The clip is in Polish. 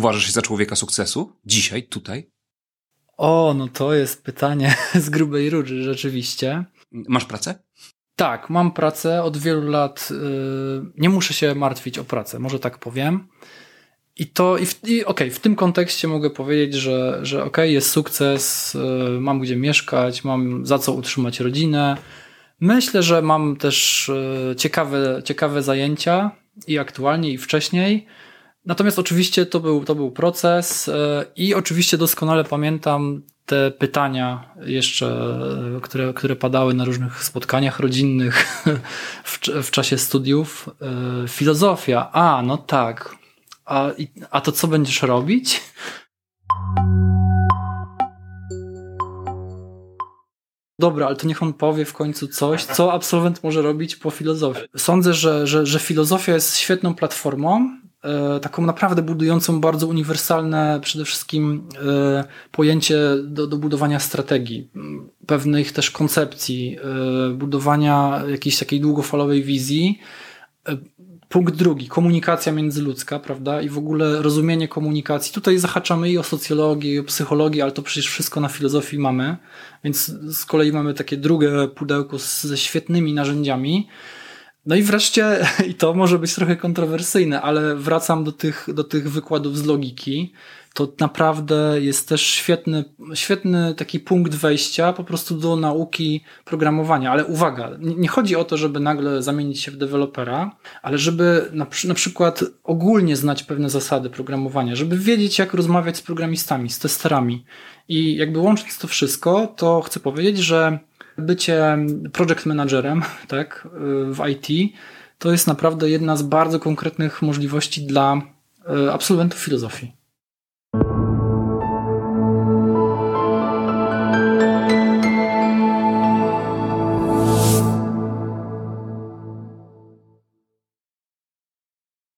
uważasz się za człowieka sukcesu? Dzisiaj, tutaj? O, no to jest pytanie z grubej rury, rzeczywiście. Masz pracę? Tak, mam pracę od wielu lat. Yy, nie muszę się martwić o pracę, może tak powiem. I to, i, w, i okay, w tym kontekście mogę powiedzieć, że, że okej, okay, jest sukces, yy, mam gdzie mieszkać, mam za co utrzymać rodzinę. Myślę, że mam też yy, ciekawe, ciekawe zajęcia i aktualnie, i wcześniej. Natomiast oczywiście to był, to był proces e, i oczywiście doskonale pamiętam te pytania jeszcze, e, które, które padały na różnych spotkaniach rodzinnych w, w czasie studiów. E, filozofia, a no tak, a, a to co będziesz robić? Dobra, ale to niech on powie w końcu coś, co absolwent może robić po filozofii. Sądzę, że, że, że filozofia jest świetną platformą, taką naprawdę budującą bardzo uniwersalne przede wszystkim e, pojęcie do, do budowania strategii, pewnych też koncepcji, e, budowania jakiejś takiej długofalowej wizji. Punkt drugi, komunikacja międzyludzka, prawda? I w ogóle rozumienie komunikacji. Tutaj zahaczamy i o socjologię, i o psychologię, ale to przecież wszystko na filozofii mamy, więc z kolei mamy takie drugie pudełko ze świetnymi narzędziami. No i wreszcie, i to może być trochę kontrowersyjne, ale wracam do tych, do tych wykładów z logiki. To naprawdę jest też świetny, świetny taki punkt wejścia po prostu do nauki programowania. Ale uwaga, nie chodzi o to, żeby nagle zamienić się w dewelopera, ale żeby na, na przykład ogólnie znać pewne zasady programowania, żeby wiedzieć, jak rozmawiać z programistami, z testerami. I jakby łącząc to wszystko, to chcę powiedzieć, że bycie project managerem tak, w IT to jest naprawdę jedna z bardzo konkretnych możliwości dla e, absolwentów filozofii.